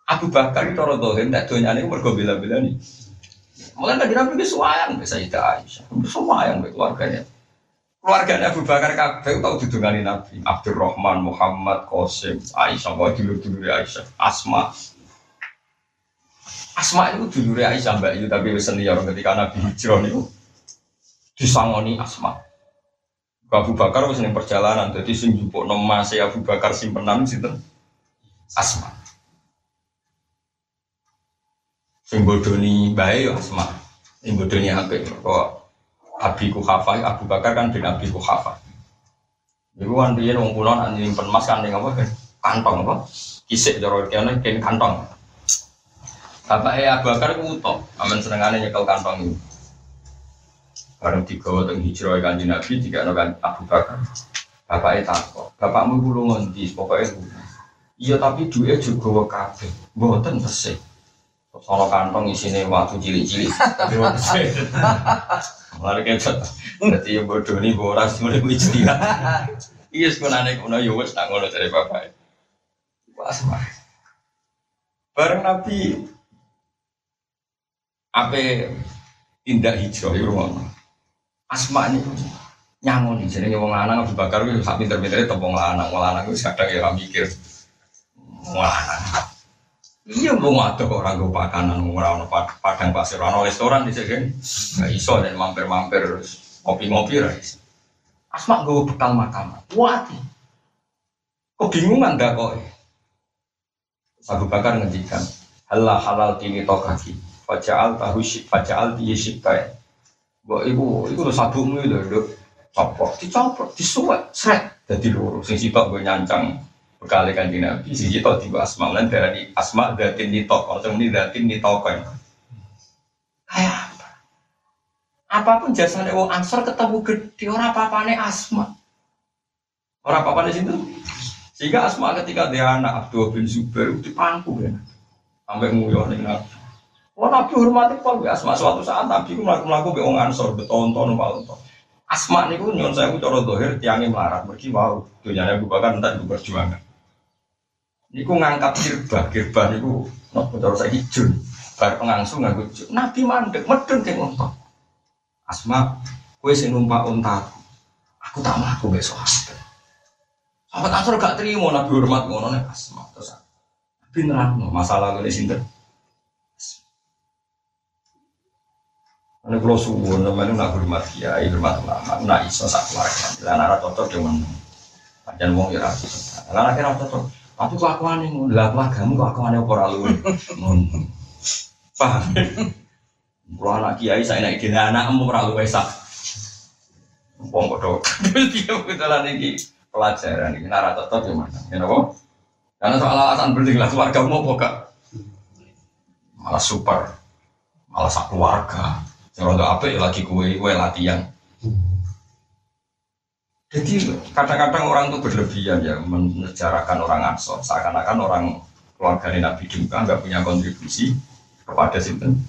Abu Bakar itu cara dohir, tidak dohir ini mergo bila-bila nih. Mulai kan Nabi itu suayang, bisa itu Aisyah, semua yang keluarganya. Keluarganya Abu Bakar kabeh tahu didungani Nabi. Abdurrahman, Muhammad, Qasim, Aisyah, kau dulu dulu Aisyah, Asma. Asma itu dulu Aisyah mbak itu tapi senior ketika Nabi hijrah itu disangoni Asma. Abu Bakar wis ning perjalanan dadi sing njupukno mase Abu Bakar simpenan sinten Asma. Sing bodoni bae yo Asma. Sing bodoni apik kok Abi Kuhafa Abu Bakar kan bin Abi Kuhafa. Iku kan riyen wong kula nak nyimpen kan ning apa kantong apa? Kisik cara kene kene kantong. Bapak Abu Bakar ku utok, amen senengane nyekel kantong itu. Bareng digawa teng hijrah kanjeng Nabi tiga kan Abu Bakar. Bapaknya takut, bapakmu kulo ngendi pokoknya Iya tapi duit juga kabeh. Mboten tesih. Sono kantong isine waktu cilik-cilik. Tapi tesih. Mari kita Dadi yang bodoh nih boras mulai kuwi ijtihad. Iya sebenarnya kono yo wis tak ngono dari bapak. Pas Bareng Nabi apa tindak hijrah itu Asma ini nyangon jenenge wong lanang Abu Bakar kuwi sak pinter-pintere tepung lanang, wong lanang kuwi kadang ya mikir. Wong lanang. Iya mau ada orang gue pakanan ora ono padang pasir ono restoran di sini nggak iso dan mampir-mampir kopi-ngopi rais. Asma gue bekal makam. Wah, kebingungan dah kok. Abu Bakar ngendikan, halal halal tini tokaki, fajaal tahu sik, fajaal tiye sikai. Bahwa ibu, ibu lo sabungmu itu lo copot, dicopot, disuwek, seret, jadi loro. Sing sitok gue nyancang bekali kan nabi, sing sitok tiba asma lan dari asma datin nitok, atau ini datin nitokan. Kayak apa? Apa pun jasanya wong ansor ketemu gede, orang apa-apane asma. Orang apa-apane situ? Sehingga Asma ketika dia anak Abdul bin Zubair itu dipangku ya. Sampai nguyuh ning Nabi. Wah Nabi hormati pol Asma suatu saat Nabi ku mlaku-mlaku be wong Ansor betonton walton. Asma niku nyon saya cara dohir tiangnya melarat mergi wow dunyane Abu Bakar entar berjuangan. Niku ngangkat kirbah, kirbah niku nopo cara saya hijau. Bar pengangsu nganggo Nabi mandek medeng ke unta. Asma, kue sing numpak. Aku tak mlaku besok. Sahabat Ansor gak terima Nabi hormat ngono nek asma terus. Nabi nerangno masalah ngene sinten. Ini kalau suwun, namanya nak hormat kiai, hormat ulama, nak iso sak keluarga. Lah nara cocok men. Panjang wong ya. Lah akhirnya cocok. Tapi kelakuan ini, lah keluargamu kelakuannya apa lalu? Paham? Kalau anak kiai saya naik dia anak mau lalu wesak. Wong bodoh. Dia betulan ini pelajaran ini nara cocok gimana? Ya nopo? Karena soal alasan berarti lah keluarga mau apa Malah super, malah sak keluarga. Yang rondo apa ya lagi kue kue latihan. Jadi kadang-kadang orang itu berlebihan ya menjarakan orang ansor seakan-akan orang keluarga Nabi juga nggak punya kontribusi kepada sinten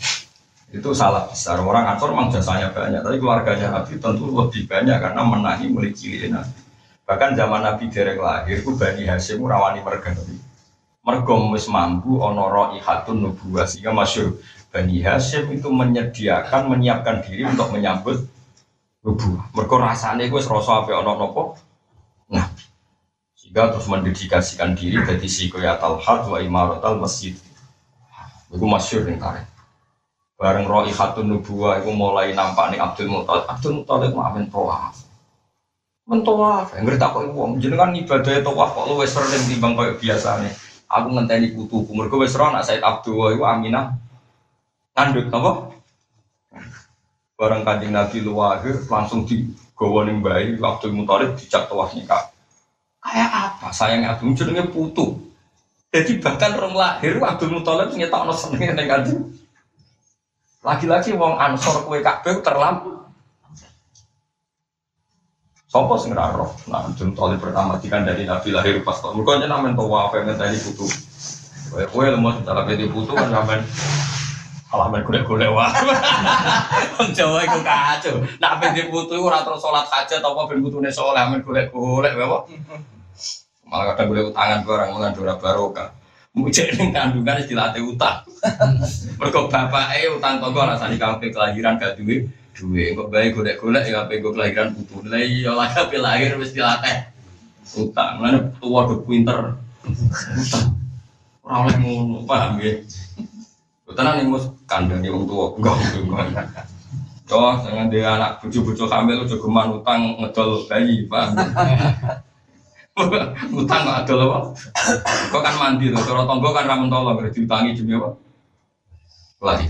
itu salah besar. Orang ansor memang jasanya banyak tapi keluarganya Nabi tentu lebih banyak karena menangi mulai cilik Nabi. Bahkan zaman Nabi derek lahir, ku Bani Hashim rawani merga Mergo wis mampu ono raihatun nubuwah. Sehingga masyur Bani Hashim itu menyediakan, menyiapkan diri untuk menyambut nubuwah. Mergo rasanya gue serasa apa ono nopo. Nah, sehingga terus mendedikasikan diri jadi sikoyatal hal wa imaratal masjid. Itu masyur yang tarik. Bareng raihatun nubuwah itu mulai nampak nih Abdul Muttalib. Abdul Muttalib maafin toa mentawaf enggak tak kok wong jenengan ibadah tawaf kok luwes sering timbang koyo biasane aku ngenteni putuku mergo wis ora anak Said Abdul iku Aminah ngandut napa barang kanjeng Nabi luwahir langsung digawa ning bayi Abdul Muthalib dijak tawaf nikah kayak apa sayangnya Abdul jenenge putu jadi bahkan rom lahir Abdul Muthalib ngetokno seneng ning kanjeng lagi-lagi wong ansor kue kabeh terlampu Sopo sing roh. Nah, jum tali pertama tikan dari Nabi lahir pas tahun. Mergo jeneng men tuwa apa yang tadi putu. Kowe kowe lemot cara pedi putu kan sampean malah men golek-golek wae. Wong Jawa iku kacau. Nak pedi putu ora terus salat hajat apa ben putune saleh men golek-golek wae Malah kadang golek utangan barang mulan ora barokah. Mujek ning kandungan dilatih utang. Mergo bapake utang tangga rasane kampung kelahiran gak duwe duwe kok bae golek-golek ya ape gue kelahiran putu lah iya lah ape lahir wis dilatih utang mana tua do pinter ora oleh ngono paham ya tenan ning mus kandhane wong tuwa enggak enggak Oh, jangan dia anak bucu-bucu hamil udah geman utang ngedol bayi, paham? utang nggak ada apa? Kok kan mandi tuh, kalau tonggo kan ramen tolong, diutangi demi apa? Lagi.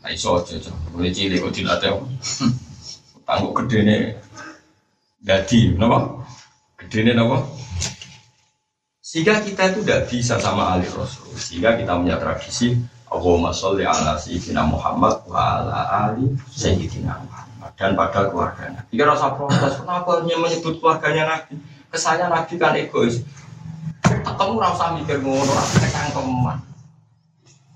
Nah iso aja, mulai cilik kok dilatih Tangguh gede nih Dadi, kenapa? Gede nih kenapa? Sehingga kita itu tidak bisa sama Ali Rasul Sehingga kita punya tradisi Allahumma sholli ala sayyidina Muhammad wa ala ali sayyidina Muhammad dan pada keluarganya. Jika rasa protes, kenapa hanya menyebut keluarganya Nabi? Kesannya Nabi kan egois. Ketemu rasa mikir ngono, rasa kecangkeman.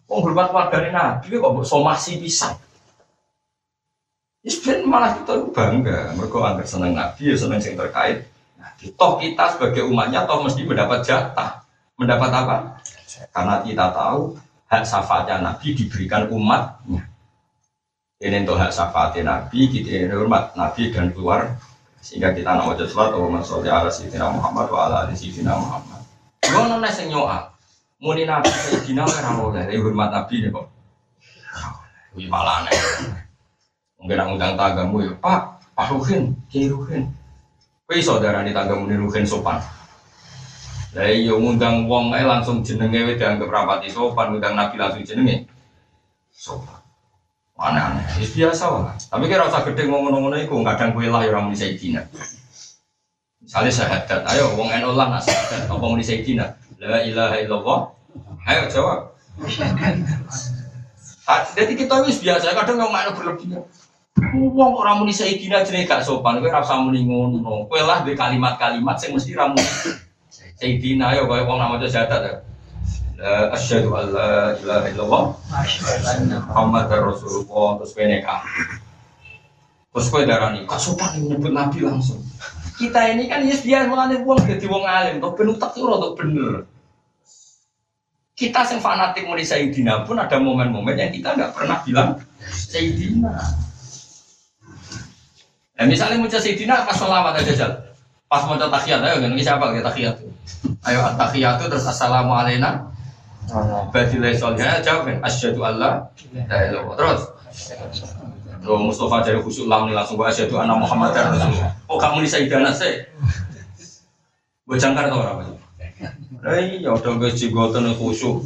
Wong hormat keluarga Nabi kok somasi bisa. Isben malah kita bangga, mereka anggap seneng Nabi, ya seneng yang terkait. Nabi. Toh kita sebagai umatnya toh mesti mendapat jatah. Mendapat apa? Karena kita tahu hak syafaatnya Nabi diberikan umatnya. Ini untuk hak syafaatnya Nabi, kita ini hormat Nabi dan keluar. Sehingga kita nak wajah sholat wa masolli ala sayyidina Muhammad wa ala ali sayyidina Muhammad. Gua nona sing nyoa. Muni nabi sayyidina ora oleh, hormat nabi nih kok. Wih malah aneh. Mungkin nak ngundang tanggamu ya, Pak, Pak Ruhin, Kiai Ruhin. Wih saudara nih tanggamu Ruhin sopan. Lah iya ngundang wong ae langsung jenenge wis dianggap rapati sopan, ngundang nabi langsung jenenge sopan. Aneh-aneh, ya biasa lah. Tapi kira usah gede ngomong-ngomong iku, kadang kue lah ya orang muni sayyidina. Misalnya syahadat, ayo wong eno lah nak syahadat, apa muni sayyidina? La ilaha illallah. Ayo jawab. Jadi kita wis biasa, kadang yang mana berlebihan. Wong orang muni sayyidina jenenge gak sopan, kowe ora usah. Kowe lah di kalimat-kalimat sing mesti ra muni sayyidina ayo kowe wong namanya syahadat ya. La asyhadu an la ilaha illallah Muhammad Rasulullah terus kowe nikah. Terus kowe darani, kok sopan nyebut nabi langsung. Kita ini kan yes dia mengalir wong jadi wong alim, kok ben utak itu rada bener. Kita yang fanatik mau Sayyidina pun ada momen-momen yang kita nggak pernah bilang Sayyidina. Nah, misalnya muncul Sayyidina pas sholawat aja jal. Pas mau tahiyat, ayo kan siapa kita tahiyat Ayo tahiyat terus assalamualaikum Badilai solihah jawab asyhadu alla ilaha illallah. Terus Lo Mustafa dari khusyuk lam langsung bahas anna Muhammad Rasulullah. Oh kamu di Sayyidana sih. Gue jangkar tau apa? Eh iya udah gue jigotan khusyuk.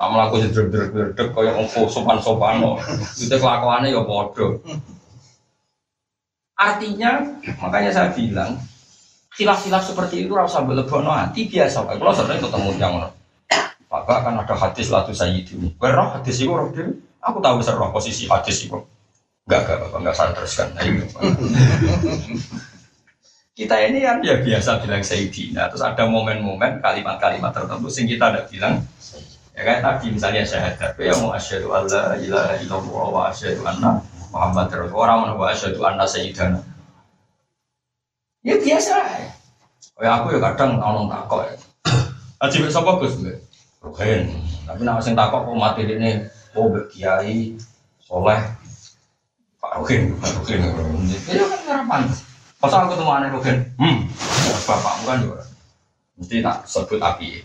Kamu laku jedrek-jedrek kaya ngomong sopan-sopan lo. Itu kelakuannya ya bodoh. Artinya, makanya saya bilang, khilaf-khilaf seperti itu rasa belebono hati biasa. Kalau sering ketemu yang maka kan ada hadis latu sayyidin. Berroh hadis itu roh. Aku tahu besar roh posisi hadis itu. Enggak, enggak, bapak, enggak saya teruskan. Nah, ini, kita ini kan ya biasa bilang sayyidina. Terus ada momen-momen kalimat-kalimat tertentu sing kita ada bilang. Ya kan tadi misalnya syahadat. Ya mau asyhadu alla ilaha illallah wa asyhadu anna Muhammad Rasulullah. Orang wa asyhadu anna sayyidana. Ya biasa. Ya aku ya kadang nong takok ya. Aji sapa Gus? Ruhin. Tapi nak sing takok kok mati ini oh kiai soleh Pak Ruhin, Pak Ruhin. Ya kan harapan. Pas aku ketemu aneh Ruhin, hmm, bapakmu kan juga mesti tak sebut api.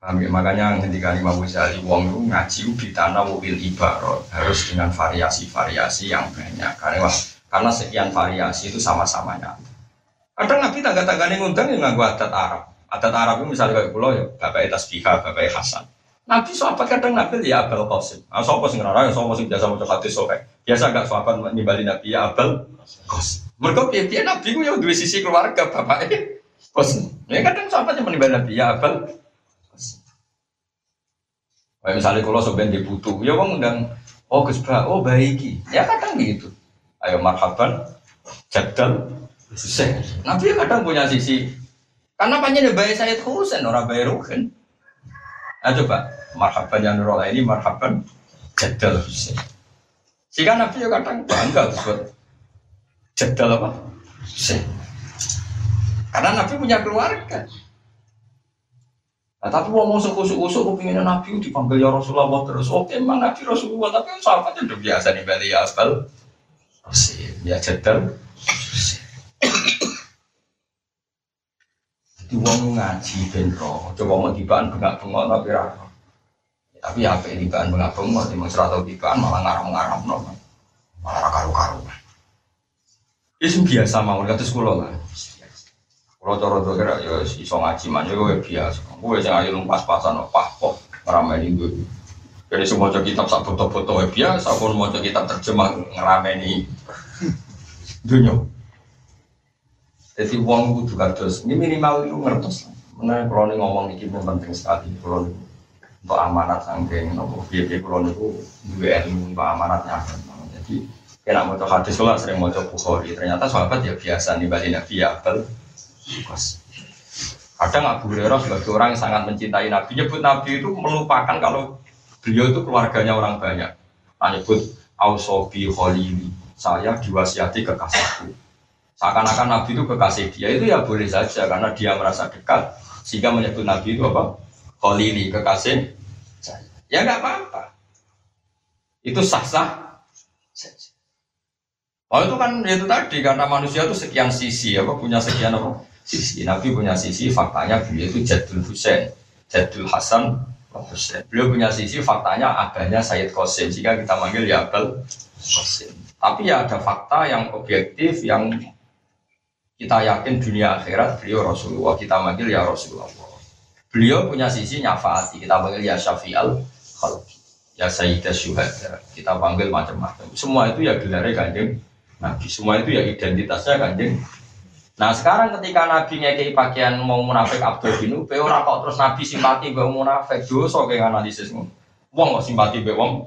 Paham ya? Makanya ketika Imam Ghazali wong itu ngaji di tanah mobil ibarat harus dengan variasi-variasi yang banyak karena wah, karena sekian variasi itu sama-sama nyata. Kadang Nabi tangga-tangganya ngundang yang nggak adat Arab. Adat Arab itu misalnya kayak pulau ya, bapak tasbihah, bapak Hasan. Nabi sahabat kadang Nabi ya Abel Qasim. Ah sapa sing ora sapa sing biasa maca hadis sohe. Biasa gak sahabat nimbali Nabi ya Abel Qasim. Mergo piye Nabi ku ya duwe sisi keluarga bapak Qasim. Ya kadang sahabat yang menimbali Nabi ya Abel Qasim. Kayak misalnya kalau sebenarnya dibutuh, ya bang undang, oh Gus oh baiki, ya kadang gitu. Ayo marhaban, jadal, Husain. Nabi kadang punya sisi karena panjang bayi saya Husain orang bayi Ruhin. Nah coba marhaban yang nurul ini marhaban jadal Husain. Jika Nabi kadang bangga disebut jadal apa Husain. Karena Nabi punya keluarga. Nah, tapi mau masuk usuk-usuk, kepingin Nabi dipanggil ya Rasulullah terus. Oke, emang Nabi Rasulullah, tapi sahabatnya udah biasa nih Bali ya Asbal. Ya jadal. Jadi wong ngaji benro, coba mau tibaan bengak-bengok tapi rara. Tapi apa ini tibaan bengak-bengok, emang serata tibaan malah ngaram-ngaram no. Malah karu-karu. Itu biasa mau kata sekolah lah. Kalau coro kira ya iso ngaji manja gue biasa. Gue jangan ayo pas-pasan apa kok ngeramein gue. Jadi semua kitab sak foto-foto biasa, pun mau kitab terjemah ngerameni dunia. Jadi uang itu kados, ini minimal itu ngertos. Mana kalau ini ngomong ini penting sekali. Kalau untuk amanat sangking, nopo biaya kalau itu dua ilmu untuk amanatnya. Jadi kena mau hadis lah sering mau bukhari. Ternyata sahabat ya biasa nih balik nabi ya abel Kadang Abu Hurairah sebagai orang yang sangat mencintai Nabi, nyebut Nabi itu melupakan kalau beliau itu keluarganya orang banyak. Nah, nyebut Ausobi Khalili, saya diwasiati kekasihku. Seakan-akan Nabi itu kekasih dia itu ya boleh saja karena dia merasa dekat sehingga menyebut Nabi itu apa? Khalili, kekasih. Ya nggak apa-apa. Itu sah-sah Oh itu kan itu tadi karena manusia itu sekian sisi apa punya sekian apa sisi. Nabi punya sisi faktanya beliau itu Jadul Husain, Jadul Hasan Beliau punya sisi faktanya adanya Sayyid Qasim jika kita manggil ya Abdul Qasim. Tapi ya ada fakta yang objektif yang kita yakin dunia akhirat beliau Rasulullah kita manggil ya Rasulullah. Beliau punya sisi nyafaati kita panggil ya Syafi'al Khalqi ya Sayyidah Syuhada kita panggil macam-macam. Semua itu ya gelarnya kanjeng Nabi semua itu ya identitasnya kanjeng. Nah sekarang ketika Nabi ngekei pakaian mau munafik Abdul bin Ubay, orang kok terus Nabi simpati be munafik, dosa kayak analisis Wong kok simpati be wong.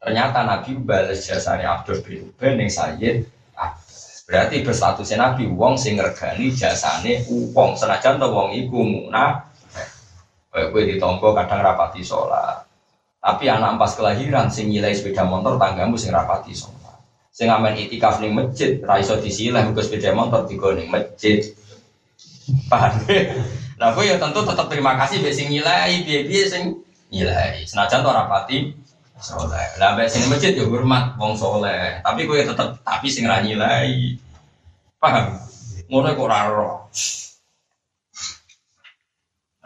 Ternyata Nabi balas jasanya Abdul bin Ubay neng Sayyid Berarti berstatusnya Nabi wong sing ngergani jasane wong senajan to wong iku munafik. Kayak gue ditompo kadang rapati sholat. Tapi anak pas kelahiran sing nyilai sepeda motor tanggamu sing rapati sholat sing amen itikaf ning masjid ra iso disilah nggo sepeda motor digo ning masjid. Paham? Nah aku ya tentu tetap terima kasih mbek sing nyilai piye-piye sing nyilai. Senajan to rapati soleh. Lah mbek sing masjid ya hormat wong soleh. Tapi kowe ya tetep tapi sing ra nyilai. Paham? Ngono kok ora ro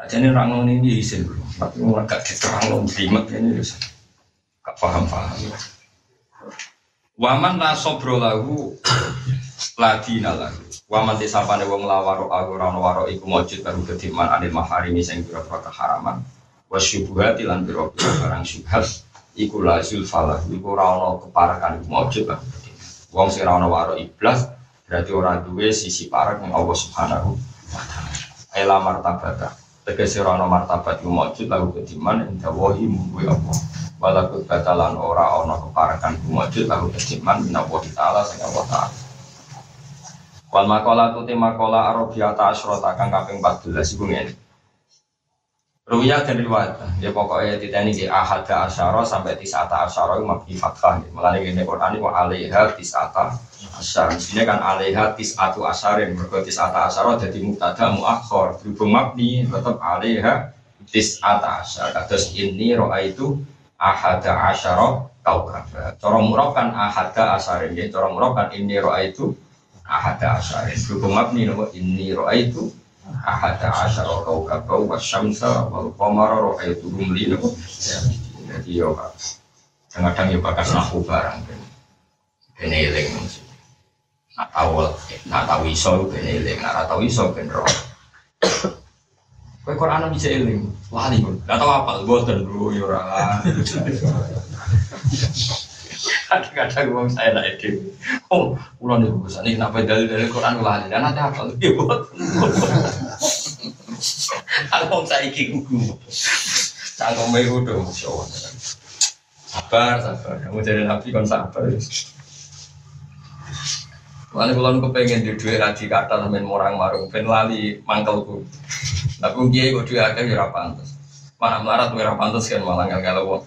Jadi orang ngono ini isin, tapi orang gak diterang lo, dimet ini, gak paham-paham. Waman la sobro lahu ladina lahu. Waman tisapane wong lawaro aku ora waro iku mujud baru kediman anil maharimi sing pira-pira keharaman. Wa syubhati lan pira-pira barang syubhat iku la zulfalah iku ora ana keparakan iku mujud baru Wong sing ora waro iblas berarti ora duwe sisi parak yang Allah Subhanahu wa taala. Ela martabata. Tegese ora ana martabat iku mujud lahu kediman inda wahi munggu Allah walaupun batalan ora ono keparakan kumajud lalu keciman minawa ta'ala sing Allah ta'ala wal makola tu makola arabiyata asyrota kang kaping 14 iku ngene Ruya dan riwayat, ya pokoknya tidak ini di ahada asyara sampai tisata asyara itu mabni fathah. Mulanya ini Quran ini alaiha tisata asyara. Di sini kan alaiha tisatu asyarin. Mereka tisata asyara jadi muktada muakhor. Berhubung mabni tetap alaiha tisata asyara. Terus ini roa itu ahada asyara kaukaba. Cara murab kan ahada asarin ya. Cara murab kan ini roa itu ahada asarin. Berhubung mabni nama ini roa itu ahada asyara kaukaba wa syamsa wal qamara roa itu rumli nama. Jadi yo kadang-kadang ya bakas nahu barang. Ini eling Nak tahu, nak tahu iso, ben eling. Nak tahu iso, ben roh. Kowe Quran bisa eling, wali pun. Gak tau apa, boten bro, ya ora. Kadang-kadang wong saya lah itu. Oh, di buku ini kenapa dari dari Quran lali dan nanti apa lagi buat. Aku saya iki gugu. Cangkem itu udah masya Allah. Sabar, sabar. Kamu jadi nabi kan sabar. Mana kalau kepengen di dua raji kata sampai orang marung, pen lali mangkelku. Tapi kiai kok dia akan ya pantas. Mana melarat ora pantas kan malah nggak kalau